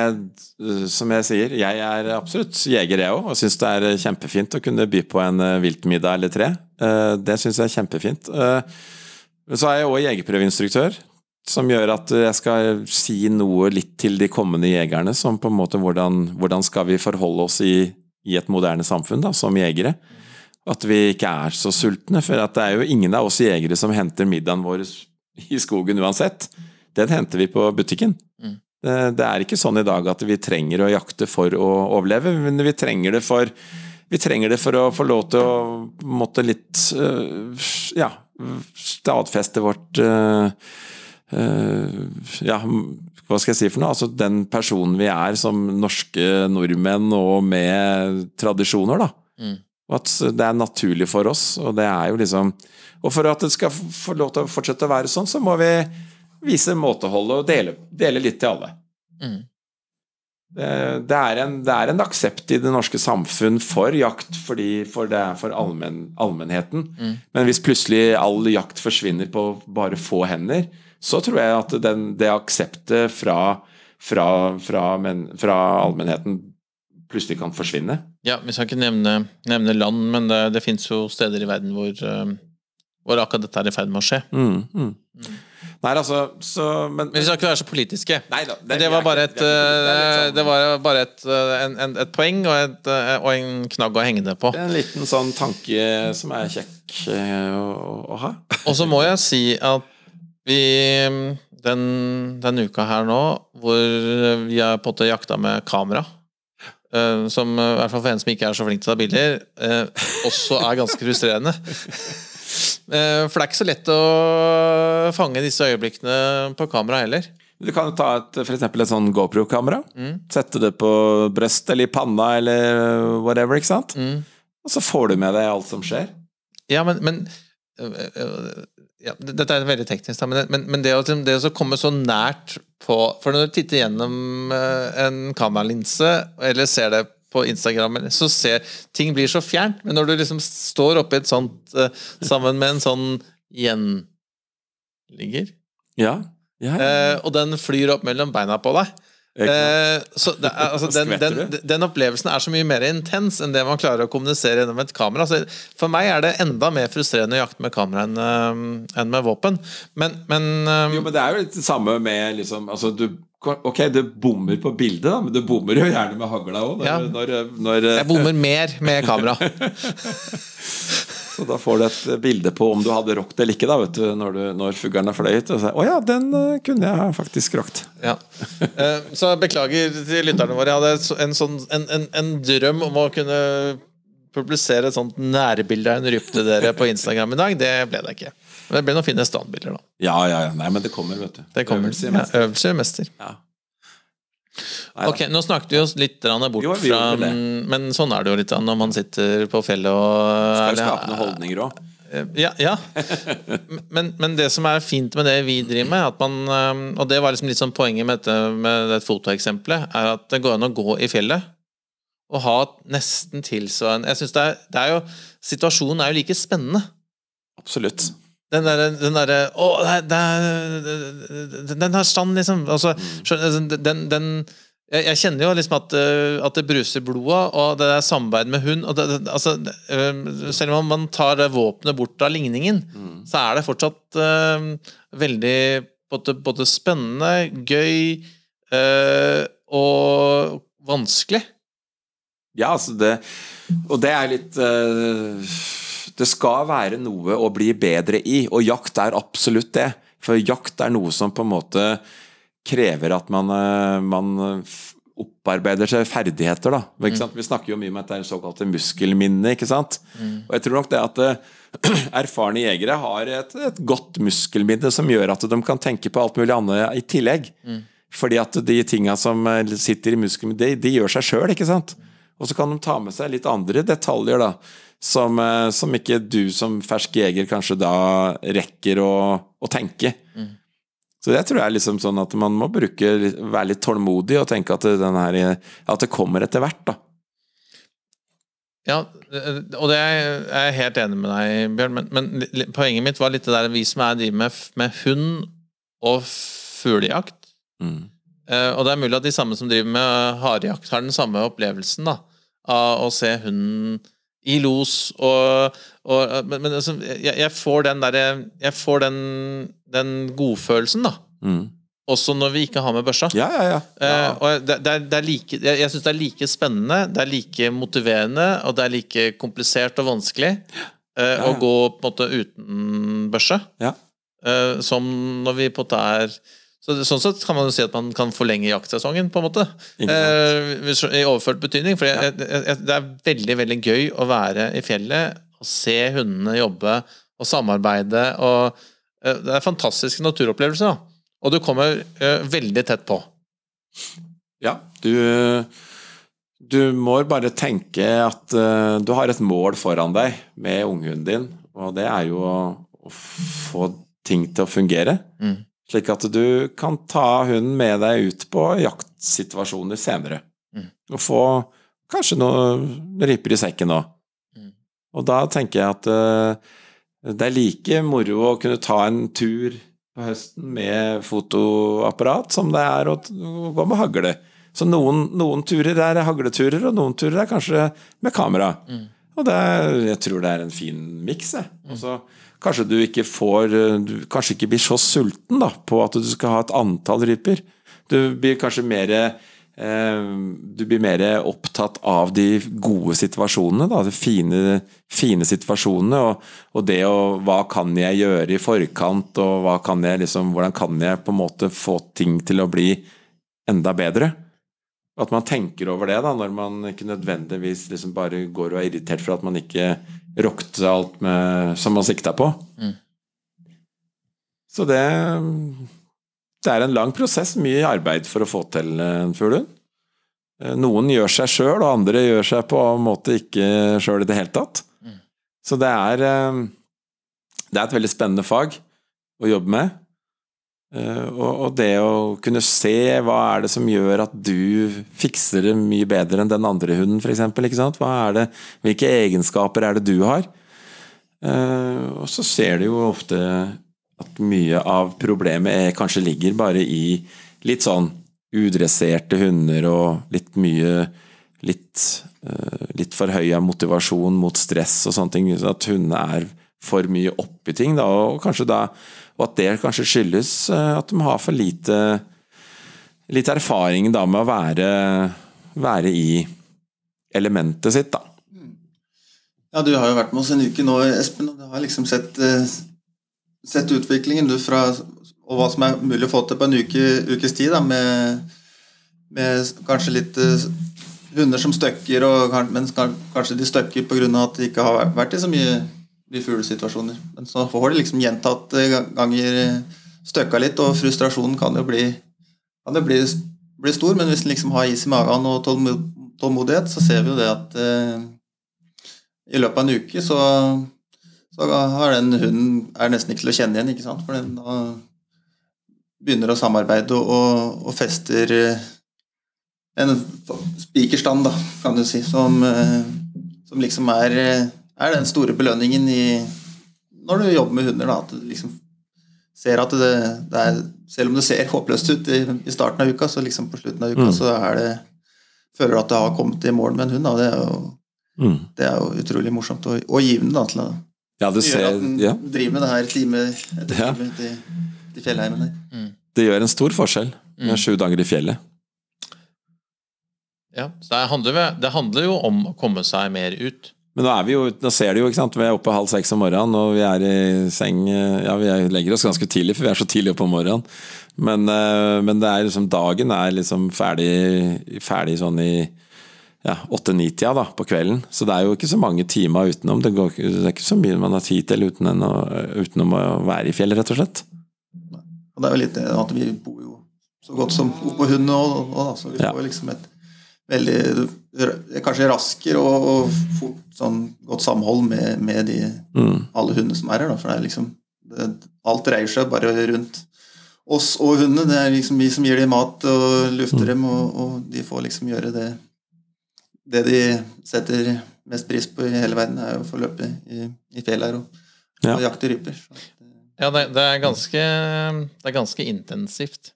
uh, som jeg sier, jeg er absolutt jeger, jeg òg, og syns det er kjempefint å kunne by på en viltmiddag eller tre. Det syns jeg er kjempefint. Så er jeg òg jegerprøveinstruktør, som gjør at jeg skal si noe litt til de kommende jegerne, som på en måte hvordan, hvordan skal vi forholde oss i, i et moderne samfunn da, som jegere. At vi ikke er så sultne. For det er jo ingen av oss jegere som henter middagen vår i skogen uansett. Den henter vi på butikken. Mm. Det, det, er ikke sånn i dag at vi trenger å jakte for å overleve, men vi trenger det for, trenger det for å få lov til å måtte litt uh, ja, stadfeste vårt uh, uh, ja, hva skal jeg si for noe? Altså den personen vi er som norske nordmenn og med tradisjoner, da. Mm. Og at det er naturlig for oss. Og det er jo liksom Og for at det skal få lov til å fortsette å være sånn, så må vi vise måteholdet og dele, dele litt til alle. Mm. Det, det, er en, det, er en, aksept i det norske samfunn for jakt, fordi, for det er for allmen, allmennheten. Mm. Men hvis plutselig all jakt forsvinner på bare få hender, så tror jeg at den, det akseptet fra, fra, fra, men, fra allmennheten plutselig kan forsvinne. Ja, Vi skal ikke nevne, nevne land, men det, det fins jo steder i verden hvor, uh, hvor akkurat dette er i ferd med å skje. Mm, mm. Mm. Nei, altså så, men, men, vi skal ikke være så politiske. Nei, da, det, det, var bare et, sånn. det var bare et, en, en, et poeng og, et, og, en knagg å henge det på. Det er En liten sånn tanke som er kjekk å, å ha. og så må jeg si at vi den, den uka her nå, hvor vi har på en måte jakta med kamera Uh, som uh, i hvert fall for en som ikke er så flink til å ta bilder, uh, også er ganske frustrerende. for det er ikke så lett å fange disse øyeblikkene på kamera heller. Du kan ta et, for eksempel et sånn GoPro-kamera. Mm. Sette det på brystet eller i panna eller whatever, ikke sant? Mm. Og så får du med deg alt som skjer. Ja, men, men ja, Dette er veldig teknisk, men, men, men det, å, det, å, komme så nært på For når du titter gjennom uh, en kameralinse, eller ser det på Instagram, så ser ting blir så fjernt. Men når du liksom står oppi et sånt eh, sammen med en sånn gjenligger, Ja. ja. ja. og den flyr opp mellom beina på deg? Eh, så det altså, den, den, den opplevelsen er så mye mer intens enn det man klarer å kommunisere gjennom et kamera. Så for meg er det enda mer frustrerende å jakte med kamera enn eh, enn med våpen. Men, men, eh, Jo, men det er jo litt det samme med liksom altså, du, Ok, du bommer på bildet, da, men du bommer jo gjerne med hagla òg. Ja. når, når, jeg bommer mer med kamera. Så da får du et bilde på om du hadde rocket eller ikke, da, vet du, når, du, når fuglene fløy ut. Og så, Å ja, den eh, kunne jeg faktisk rocket. Ja. Eh, Så beklager til lytterne våre. Jeg hadde en, sånn, en, en, en drøm om å kunne publisere et sånt nærbilde av en rype dere på Instagram i dag. Det ble det ikke. Men det ble noen fine standbilder, da. Ja, ja, ja. Nei, men det kommer, vet du. Det kommer. Øvelse i Ja, øvelse mester. Ja. Nei da. Ok, nå snakket vi oss litt bort Jo, fra Men sånn er det jo litt når man sitter på fjellet og Skal er- skape noen holdninger òg. Ja. ja. Men, men det som er fint med det vi driver med, at man, og det var liksom litt sånn poenget med dette med det fotoeksempelet, er at det går an å gå i fjellet og ha nesten tilsvarende Jeg synes det er, det er jo Situasjonen er jo like spennende. Absolutt. Den derre den der, Å, det er, Den har stand, liksom. Altså, skjønner- den, den jeg, kjenner jo liksom at, øh, at det bruser blodet, og det er samarbeid med hund. Det, altså, øh, selv om man tar våpenet bort av ligningen, så er det fortsatt uh, veldig både, både spennende, gøy uh, og vanskelig. Ja, altså det Og det er litt eh, Det skal være noe å bli bedre i, og jakt er absolutt det. For jakt er noe som på en måte krever at man, eh, man opparbeider seg ferdigheter, da. Ikke sant? Vi snakker jo mye om at det er såkalte muskelminne, ikke sant. Og jeg tror nok det at eh, erfarne jegere har et, et godt muskelminne som gjør at de kan tenke på alt mulig annet i tillegg. Fordi at de tinga som eh, sitter i muskelminnet, de, de gjør seg sjøl, ikke sant. Og så kan de ta med seg litt andre detaljer, da. Som, eh, som ikke du som fersk jeger kanskje da rekker å, å tenke. Så det tror jeg er liksom sånn at man må bruke, være litt tålmodig og tenke at det, den her, at det kommer etter hvert, da. Ja, øh, og det er jeg helt enig med deg, Bjørn, men, men poenget mitt var litt det der vi som er driver med, med hund og fuglejakt. Mm. Eh, og det er mulig at de samme som driver med harejakt, har den samme opplevelsen da, av å se hunden i los og, og Men, men altså, jeg, jeg får den derre Jeg får den, den godfølelsen, da. Mm. Også når vi ikke har med børsa. Ja, ja, ja. Eh, ja. og det, det, er, det er like, jeg, jeg syns det er like spennende, det er like motiverende, og det er like komplisert og vanskelig eh, Ja, å gå på en måte uten børse ja. eh, som når vi på en måte er så Sånn sett kan man jo si at man kan forlenge jaktsesongen, på en måte. Eh, I overført betydning. For jeg, jeg, jeg, det er veldig veldig gøy å være i fjellet og se hundene jobbe og samarbeide. og eh, Det er fantastiske naturopplevelser. da. Og du kommer eh, veldig tett på. Ja, du Du må bare tenke at uh, du har et mål foran deg med unghunden din, og det er jo å, å få ting til å fungere. Mm. Slik at du kan ta hunden med deg ut på jaktsituasjoner senere. Mm. Og få kanskje noen riper i sekken òg. Mm. Og da tenker jeg at uh, det er like moro å kunne ta en tur på høsten med fotoapparat som det er å, å gå med hagle. Så noen, noen turer er hagleturer, og noen turer er kanskje med kamera. Mm. Og det er, jeg tror det er en fin miks. jeg. Og så Kanskje du ikke får Du kanskje ikke blir så sulten da, på at du skal ha et antall ryper. Du blir kanskje mer eh, Du blir mer opptatt av de gode situasjonene, da, de fine, fine situasjonene. Og, og det å Hva kan jeg gjøre i forkant, og kan jeg liksom, hvordan kan jeg på en måte få ting til å bli enda bedre? At man tenker over det, da, når man ikke nødvendigvis liksom bare går og er irritert for at man ikke rockte alt med, som man sikta på. Mm. Så det Det er en lang prosess, mye arbeid for å få til en fuglehund. Eh, Noen gjør seg sjøl, og andre gjør seg på en måte ikke sjøl i det hele tatt. Mm. Så det er eh, Det er et veldig spennende fag å jobbe med. Eh, og, det å kunne se hva er det som gjør at du fikser det mye bedre enn den andre hunden, f.eks. Hva er det, hvilke egenskaper er det du har? Eh, og så ser du jo ofte at mye av problemet kanskje ligger bare i litt sånn udresserte hunder og litt mye litt, uh, litt forhøya motivasjon mot stress og sånne ting. At hundene er for mye opp i ting, da, og, da, og at det kanskje skyldes uh, at de har for lite, litt erfaring da, med å være, være i elementet sitt. da. Ja, Du har jo vært med oss en uke nå, Espen, og du har liksom sett, uh, sett utviklingen du fra og hva som er mulig å få til på en uke, ukes tid, da, med, med kanskje litt hunder som støkker, og, men kanskje de støkker pga. at de ikke har vært i så mye, mye fuglesituasjoner. Men så får de liksom gjentatte ganger støkka litt, og frustrasjonen kan jo bli, kan jo bli, bli stor. Men hvis en liksom har is i magen og tålmodighet, så ser vi jo det at eh, i løpet av en uke så, så har den hunden er nesten ikke til å kjenne igjen, ikke sant? for den da begynner å samarbeide og, og, fester eh, en spikerstand, da, kan du si, som, eh, som liksom er, er, den store belønningen i når du jobber med hunder. Da, at du liksom ser at det, det, er Selv om det ser håpløst ut i, i, starten av uka, så liksom på slutten av uka mm. så er det føler du at det har kommet i mål med en hund. Da. Det, er jo, mm. det er jo utrolig morsomt og, og givende da, til å ja, det ser, at den ja. driver med det her time etter ja. time til, til fjellheimen der. Mm. Det gjør en stor forskjell med mm. sju dager i fjellet. Ja, så det handler, det handler, jo om å komme seg mer ut. Men nå er vi jo, nå ser du jo, ikke sant, vi er oppe halv seks om morgenen, og vi er i seng Ja, vi legger oss ganske tidlig, for vi er så tidlig oppe om morgenen. Men, eh, men det er liksom, dagen er liksom ferdig, ferdig sånn i ja, åtte-ni-tida da, på kvelden. Så det er jo ikke så mange timer utenom. Det, går, det er ikke så mye man har tid til uten å, utenom å være i fjellet, rett og slett. Og det er jo litt at vi bor jo så godt som på hund òg, så vi får liksom et veldig Kanskje raskere og, og fort sånn godt samhold med, med de, mm. alle hundene som er her. Da, for det er liksom det, Alt dreier seg bare rundt oss og hundene. Det er liksom vi som gir dem mat og lufter mm. dem, og, og, de får liksom gjøre det Det de setter mest pris på i hele verden, er å få løpe i, i fjellet her og, ja. og jakte ryper. Ja, det, det, er ganske, det er ganske intensivt.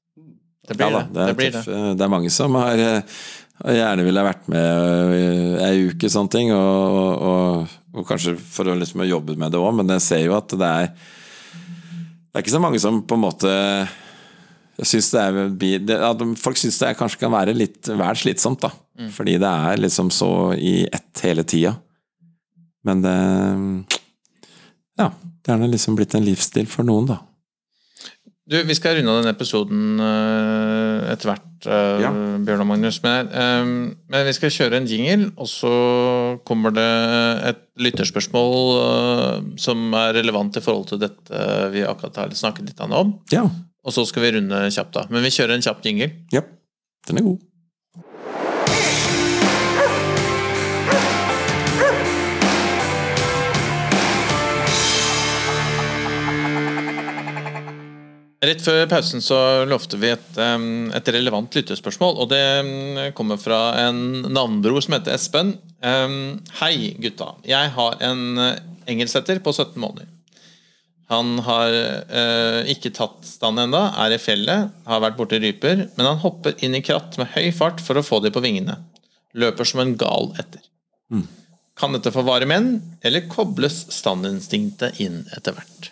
Det blir ja, da, det. Er det, blir det. det, er mange som har og gjerne ville vært med eh, ei uke, sånne ting. Og, og, og kanskje for å liksom jobbe med det òg, men jeg ser jo at det er Det er ikke så mange som på en måte jeg synes det er, det, at Folk syns det kanskje kan være litt vel slitsomt, da. Mm. Fordi det er liksom så i ett hele tida. Men det Ja. Det er liksom blitt en livsstil for noen, da. Du, Vi skal runde av denne episoden uh, etter hvert, uh, ja. Bjørn og Magnus. Men, uh, men, vi skal kjøre en jingle, og så kommer det et lytterspørsmål som er relevant i forhold til dette vi akkurat har snakket litt om. Ja. Og så skal vi runde kjapt, da. Men vi kjører en kjapp jingle. Ja, den er god. Rett før pausen så lovte vi et, et relevant lyttespørsmål, og det kommer fra en navnbror som heter Espen. Hei, gutta. Jeg har en eh, engelsetter på 17 måneder. Han har eh, ikke tatt stand ennå, er i fjellet, har vært borti ryper, men han hopper inn i kratt med høy fart for å få de på vingene. Løper som en gal etter. Mm. Kan dette få vare menn, eller kobles standinstinktet inn etter hvert?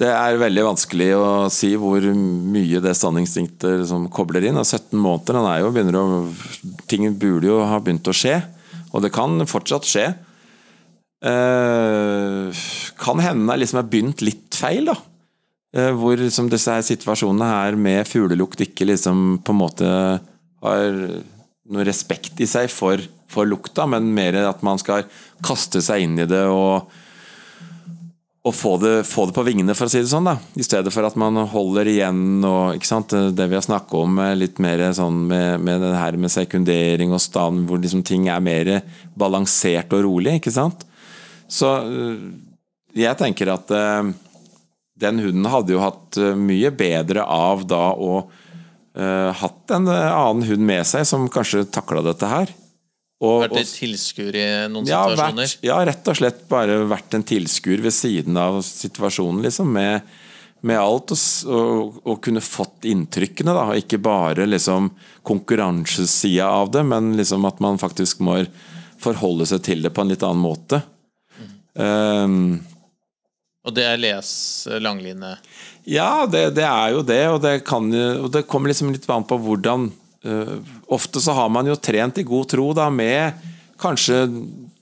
Det er veldig vanskelig å si hvor mye det standinstinktet som kobler inn. 17 måneder, den er jo, begynner å, ting burde jo ha begynt å skje. Og det kan fortsatt skje. Eh, kan hende det liksom har begynt litt feil, da. Eh, hvor liksom disse her situasjonene her med fuglelukt ikke liksom på en måte har noe respekt i seg for, for lukta, men mer at man skal kaste seg inn i det og å få det, få det, på vingene, for å si det sånn. da I stedet for at man holder igjen og ikke sant, Det vi har snakket om litt mer sånn med, med det her med sekundering og stand, hvor liksom ting er mer balansert og rolig. ikke sant Så øh, jeg tenker at øh, den hunden hadde jo hatt eh, mye bedre av da å uh, hatt en annen hund med seg som kanskje takla dette her. Og, vært et tilskuer i noen ja, situasjoner? Vært, ja, rett og slett bare vært en tilskuer ved siden av situasjonen, liksom. Med, med alt, og, og, og, kunne fått inntrykkene, da. Ikke bare liksom konkurransesida av det, men liksom at man faktisk må forholde seg til det på en litt annen måte. Mm. Um, og det er les langline? Ja, det, det, er jo det. Og det, kan, og det kommer liksom litt an på hvordan Ofte så har man jo trent i god tro da, med kanskje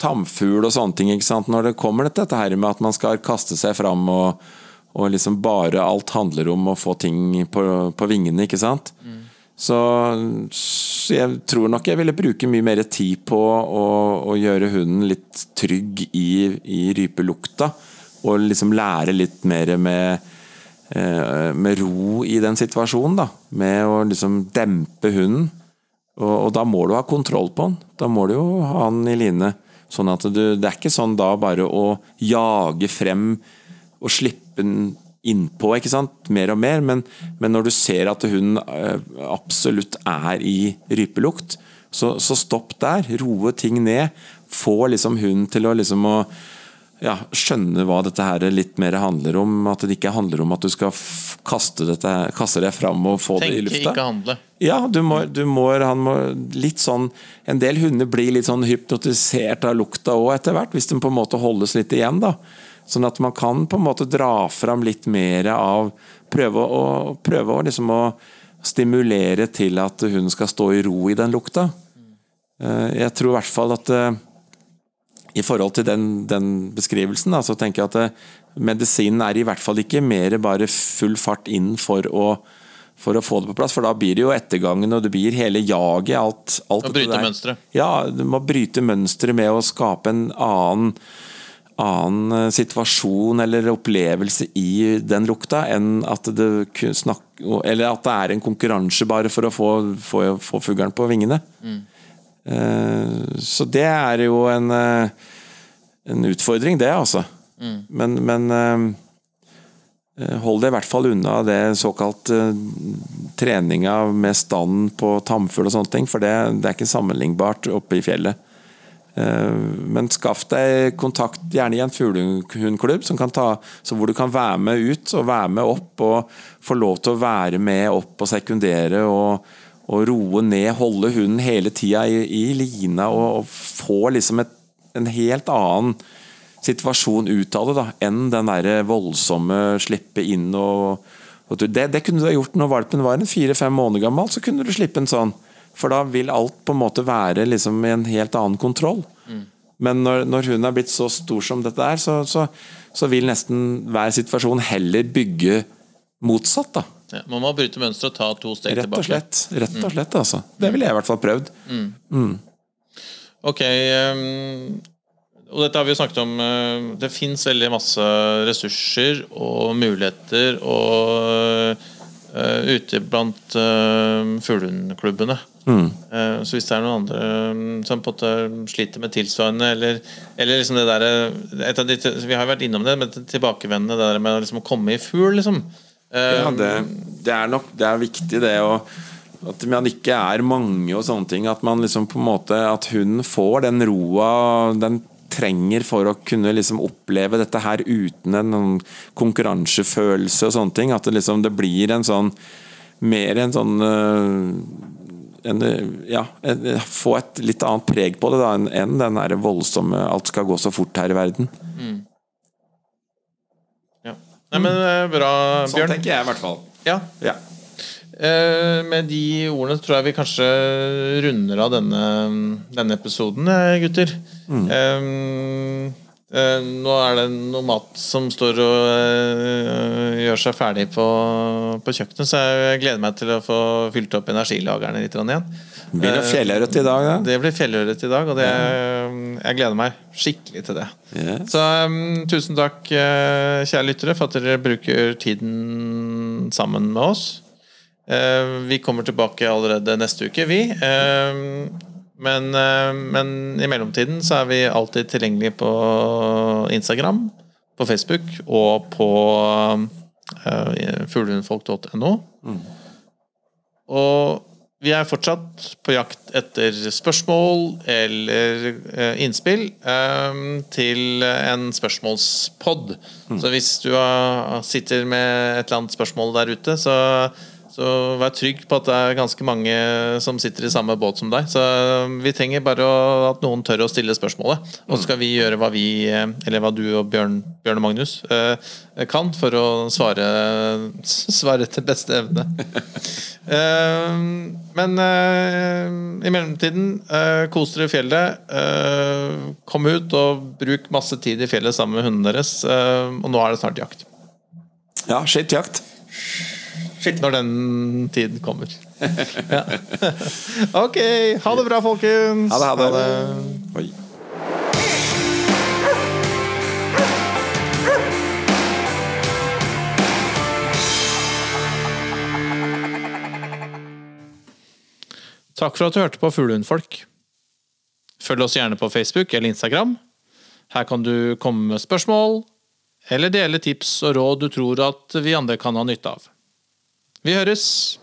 tamfugl og sånne ting. Når det kommer dette her med at man skal kaste seg fram og, og liksom bare alt handler om å få ting på, på vingene, ikke sant. Mm. Så, så, jeg tror nok jeg ville bruke mye mer tid på å, å gjøre hunden litt trygg i, i rypelukta og liksom lære litt mer med, eh, med ro i den situasjonen. da, Med å liksom dempe hunden. Og, og, da må du ha kontroll på den. Da må du jo ha den i line. Sånn at du, Det er ikke sånn da bare å jage frem og slippe den innpå, ikke sant, mer og mer, men, men når du ser at hunden eh, absolutt er i rypelukt, så, så stopp der. Roe ting ned. Få liksom hunden til å liksom å ja, skjønne hva dette her litt mer handler om. At det ikke handler om at du skal kaste, dette, kaste deg fram og få Tenke, det i lufta. Tenke, ikke handle. Ja, du må, du må, han må litt sånn En del hunder blir litt sånn hypnotisert av lukta òg etter hvert, hvis de på en måte holdes litt igjen. da. Sånn at man kan på en måte dra fram litt mer av Prøve å, prøve å, liksom å stimulere til at hunden skal stå i ro i den lukta. Eh, jeg tror i hvert fall at eh, i forhold til den, den beskrivelsen, da, så tenker jeg at eh, medisinen er i hvert fall ikke mer bare full fart inn for å, for å få det på plass, for da blir det jo ettergangen og det blir hele jaget. alt, alt Å bryte mønsteret. Ja, du må bryte mønsteret med å skape en annen, annen eh, situasjon eller opplevelse i den lukta, enn at det, snak, eller at det er en konkurranse bare for å få, få, få fuglen på vingene. Mm. Eh, så det er jo en, eh, en utfordring, det, altså. Mm. Men, men eh, hold deg i hvert fall unna det såkalt treninga med stand på tamfugl og sånne ting, for det, det, er ikke sammenlignbart oppe i fjellet. Men skaff deg kontakt, gjerne i en fuglehundklubb, hvor du kan være med ut og være med opp, og få lov til å være med opp og sekundere. og å roe ned, holde hunden hele tida i, i, lina og, og få liksom et, en helt annen situasjon ut av det da, enn den der voldsomme slippe inn og, og det, det, kunne du ha gjort når valpen var en fire-fem måneder gammel. Så kunne du slippe en sånn. For da vil alt på en måte være liksom i en helt annen kontroll. Mm. Men når, når hun er blitt så stor som dette er, så, så, så vil nesten hver situasjon heller bygge motsatt. da ja, man må bryte mønsteret og ta to steg rett tilbake. Slett, rett og slett, altså. Det ville jeg i hvert fall prøvd. Mm. Mm. Ok. Um, og dette har vi jo snakket om. Uh, det fins veldig masse ressurser og muligheter og uh, ute blant uh, fuglehundklubbene. Mm. Uh, så hvis det er noen andre um, som på en sliter med tilsvarende, eller, eller liksom det derre Vi har jo vært innom det, men tilbakevendende det der med liksom å komme i fugl, liksom. Ja, det, det, er nok det er viktig, det. å at man ikke er mange og sånne ting. At man liksom på en måte At hun får den roa den trenger for å kunne liksom oppleve dette her uten en konkurransefølelse og sånne ting. At det liksom det blir en sånn Mer en sånn eh, en, ja, en, få et litt annet preg på det da enn den der voldsomme 'alt skal gå så fort her i verden'. Mm. Nei, men eh, bra, sånn Bjørn. Sånn tenker jeg i hvert fall. Ja. ja. Uh, med de ordene tror jeg vi kanskje runder av denne, denne episoden, eh, gutter. Mm. Uh, uh, nå er det noe mat som står og gjør seg ferdig på, på, kjøkkenet, så jeg gleder meg til å få fylt opp energilagrene litt igjen. Blir det fjellørret i dag, da? Det blir fjellørret i dag, og det, jeg gleder meg skikkelig til det. Yes. Så um, tusen takk, uh, kjære lyttere, for at dere bruker tiden sammen med oss. Uh, vi kommer tilbake allerede neste uke, vi. Uh, men, men, i mellomtiden så er vi alltid tilgjengelige på Instagram, på Facebook og på uh, fuglehundfolk.no. Og vi er fortsatt på jakt etter spørsmål eller eh, innspill eh, til en spørsmålspod. Så hvis du har, sitter med et eller annet spørsmål der ute, så, så vær trygg på at det er ganske mange som sitter i samme båt som deg. Så vi trenger bare å, at noen tør å stille spørsmålet. Og så skal vi gjøre hva vi, eh, eller hva du og Bjørn, Bjørn og Magnus eh, kan for å svare, svare til beste evne. Eh, men eh, i mellomtiden, eh, kos dere i fjellet. eh, kom ut og bruk masse tid i fjellet sammen med hundene deres. eh, og nå er det snart jakt. Ja, skitt jakt. Når den tid kommer. ja. Ok, ha det bra, folkens. Ha det, ha det. Oi. Takk for at du hørte på Fuglehundfolk. Følg oss gjerne på Facebook eller Instagram. Her kan du komme med spørsmål, eller dele tips og råd du tror at vi andre kan ha nytte av. Vi høres!